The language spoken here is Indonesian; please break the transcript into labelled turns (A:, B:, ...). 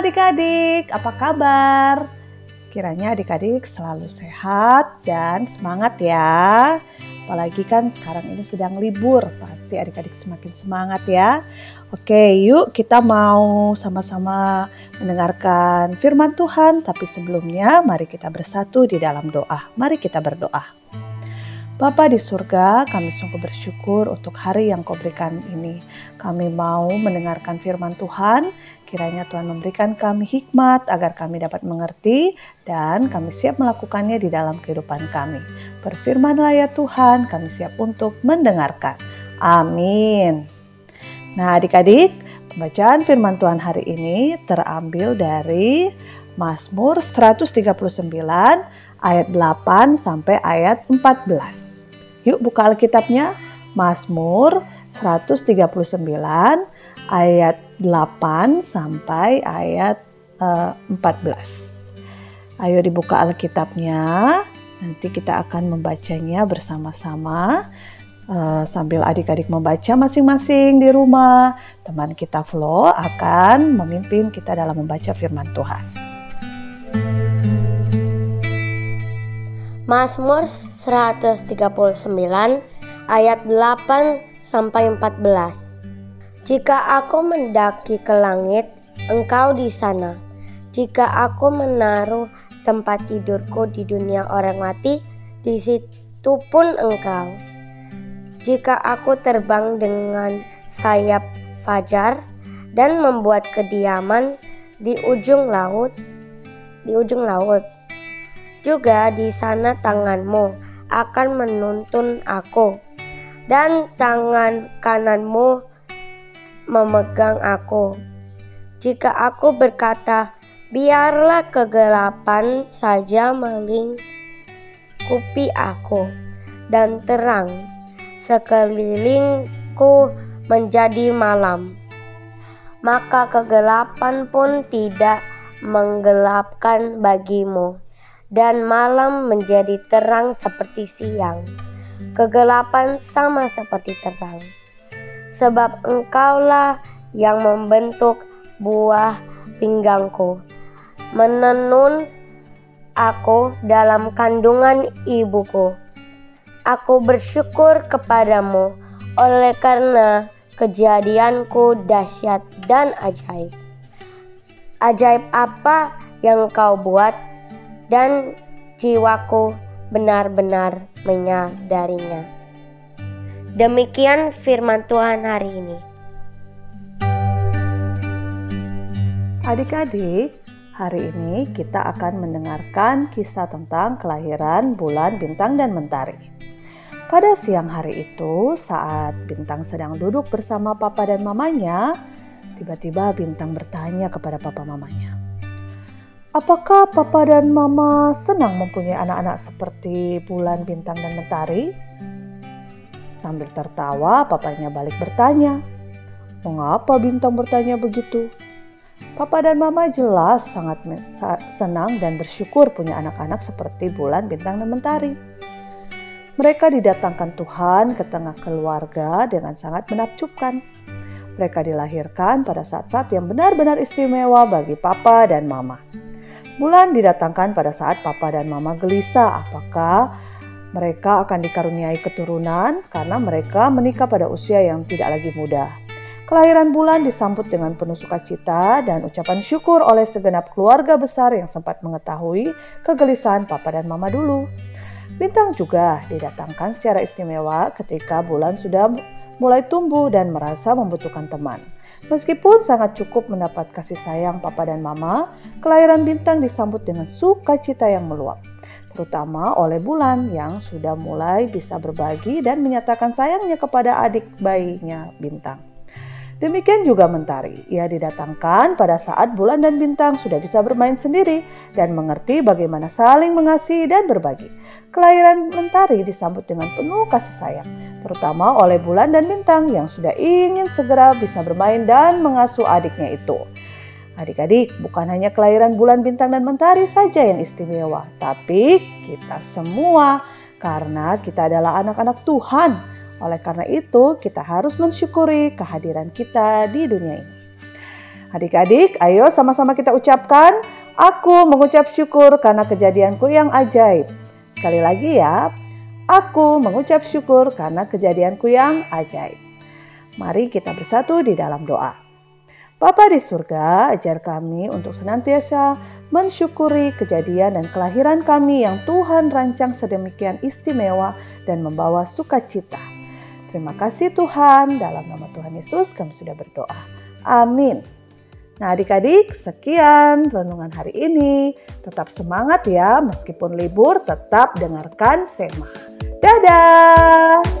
A: Adik-adik, apa kabar? Kiranya adik-adik selalu sehat dan semangat ya. Apalagi kan sekarang ini sedang libur, pasti adik-adik semakin semangat ya. Oke, yuk kita mau sama-sama mendengarkan firman Tuhan, tapi sebelumnya mari kita bersatu di dalam doa. Mari kita berdoa. Bapa di surga, kami sungguh bersyukur untuk hari yang kau berikan ini. Kami mau mendengarkan firman Tuhan, kiranya Tuhan memberikan kami hikmat agar kami dapat mengerti dan kami siap melakukannya di dalam kehidupan kami. Berfirmanlah ya Tuhan, kami siap untuk mendengarkan. Amin. Nah adik-adik, pembacaan firman Tuhan hari ini terambil dari Mazmur 139 ayat 8 sampai ayat 14. Yuk buka Alkitabnya. Mazmur 139 ayat 8 sampai ayat uh, eh, 14. Ayo dibuka Alkitabnya. Nanti kita akan membacanya bersama-sama. Uh, sambil adik-adik membaca masing-masing di rumah, teman kita Flo akan memimpin kita dalam membaca firman Tuhan.
B: Mazmur 139 ayat 8 sampai 14. Jika aku mendaki ke langit, engkau di sana. Jika aku menaruh tempat tidurku di dunia orang mati, di situ pun engkau. Jika aku terbang dengan sayap fajar dan membuat kediaman di ujung laut, di ujung laut. Juga di sana tanganmu akan menuntun aku, dan tangan kananmu memegang aku. Jika aku berkata, biarlah kegelapan saja melingkupi aku, dan terang sekelilingku menjadi malam, maka kegelapan pun tidak menggelapkan bagimu dan malam menjadi terang seperti siang. Kegelapan sama seperti terang. Sebab engkaulah yang membentuk buah pinggangku, menenun aku dalam kandungan ibuku. Aku bersyukur kepadamu oleh karena kejadianku dahsyat dan ajaib. Ajaib apa yang kau buat dan jiwaku benar-benar menyadarinya. Demikian firman Tuhan hari ini.
A: Adik-adik, hari ini kita akan mendengarkan kisah tentang kelahiran bulan, bintang, dan mentari. Pada siang hari itu, saat Bintang sedang duduk bersama papa dan mamanya, tiba-tiba Bintang bertanya kepada papa mamanya, Apakah papa dan mama senang mempunyai anak-anak seperti bulan, bintang, dan mentari? Sambil tertawa, papanya balik bertanya, Mengapa bintang bertanya begitu? Papa dan mama jelas sangat senang dan bersyukur punya anak-anak seperti bulan, bintang, dan mentari. Mereka didatangkan Tuhan ke tengah keluarga dengan sangat menakjubkan. Mereka dilahirkan pada saat-saat yang benar-benar istimewa bagi papa dan mama. Bulan didatangkan pada saat papa dan mama gelisah apakah mereka akan dikaruniai keturunan karena mereka menikah pada usia yang tidak lagi muda. Kelahiran bulan disambut dengan penuh sukacita dan ucapan syukur oleh segenap keluarga besar yang sempat mengetahui kegelisahan papa dan mama dulu. Bintang juga didatangkan secara istimewa ketika bulan sudah mulai tumbuh dan merasa membutuhkan teman. Meskipun sangat cukup mendapat kasih sayang papa dan mama, kelahiran bintang disambut dengan sukacita yang meluap. Terutama oleh bulan yang sudah mulai bisa berbagi dan menyatakan sayangnya kepada adik bayinya bintang. Demikian juga mentari, ia didatangkan pada saat bulan dan bintang sudah bisa bermain sendiri dan mengerti bagaimana saling mengasihi dan berbagi. Kelahiran mentari disambut dengan penuh kasih sayang terutama oleh bulan dan bintang yang sudah ingin segera bisa bermain dan mengasuh adiknya itu. Adik-adik, bukan hanya kelahiran bulan bintang dan mentari saja yang istimewa, tapi kita semua karena kita adalah anak-anak Tuhan. Oleh karena itu, kita harus mensyukuri kehadiran kita di dunia ini. Adik-adik, ayo sama-sama kita ucapkan, aku mengucap syukur karena kejadianku yang ajaib. Sekali lagi ya, aku mengucap syukur karena kejadianku yang ajaib. Mari kita bersatu di dalam doa. Bapa di surga, ajar kami untuk senantiasa mensyukuri kejadian dan kelahiran kami yang Tuhan rancang sedemikian istimewa dan membawa sukacita. Terima kasih Tuhan, dalam nama Tuhan Yesus kami sudah berdoa. Amin. Nah adik-adik sekian renungan hari ini. Tetap semangat ya meskipun libur tetap dengarkan Sema. Dadah!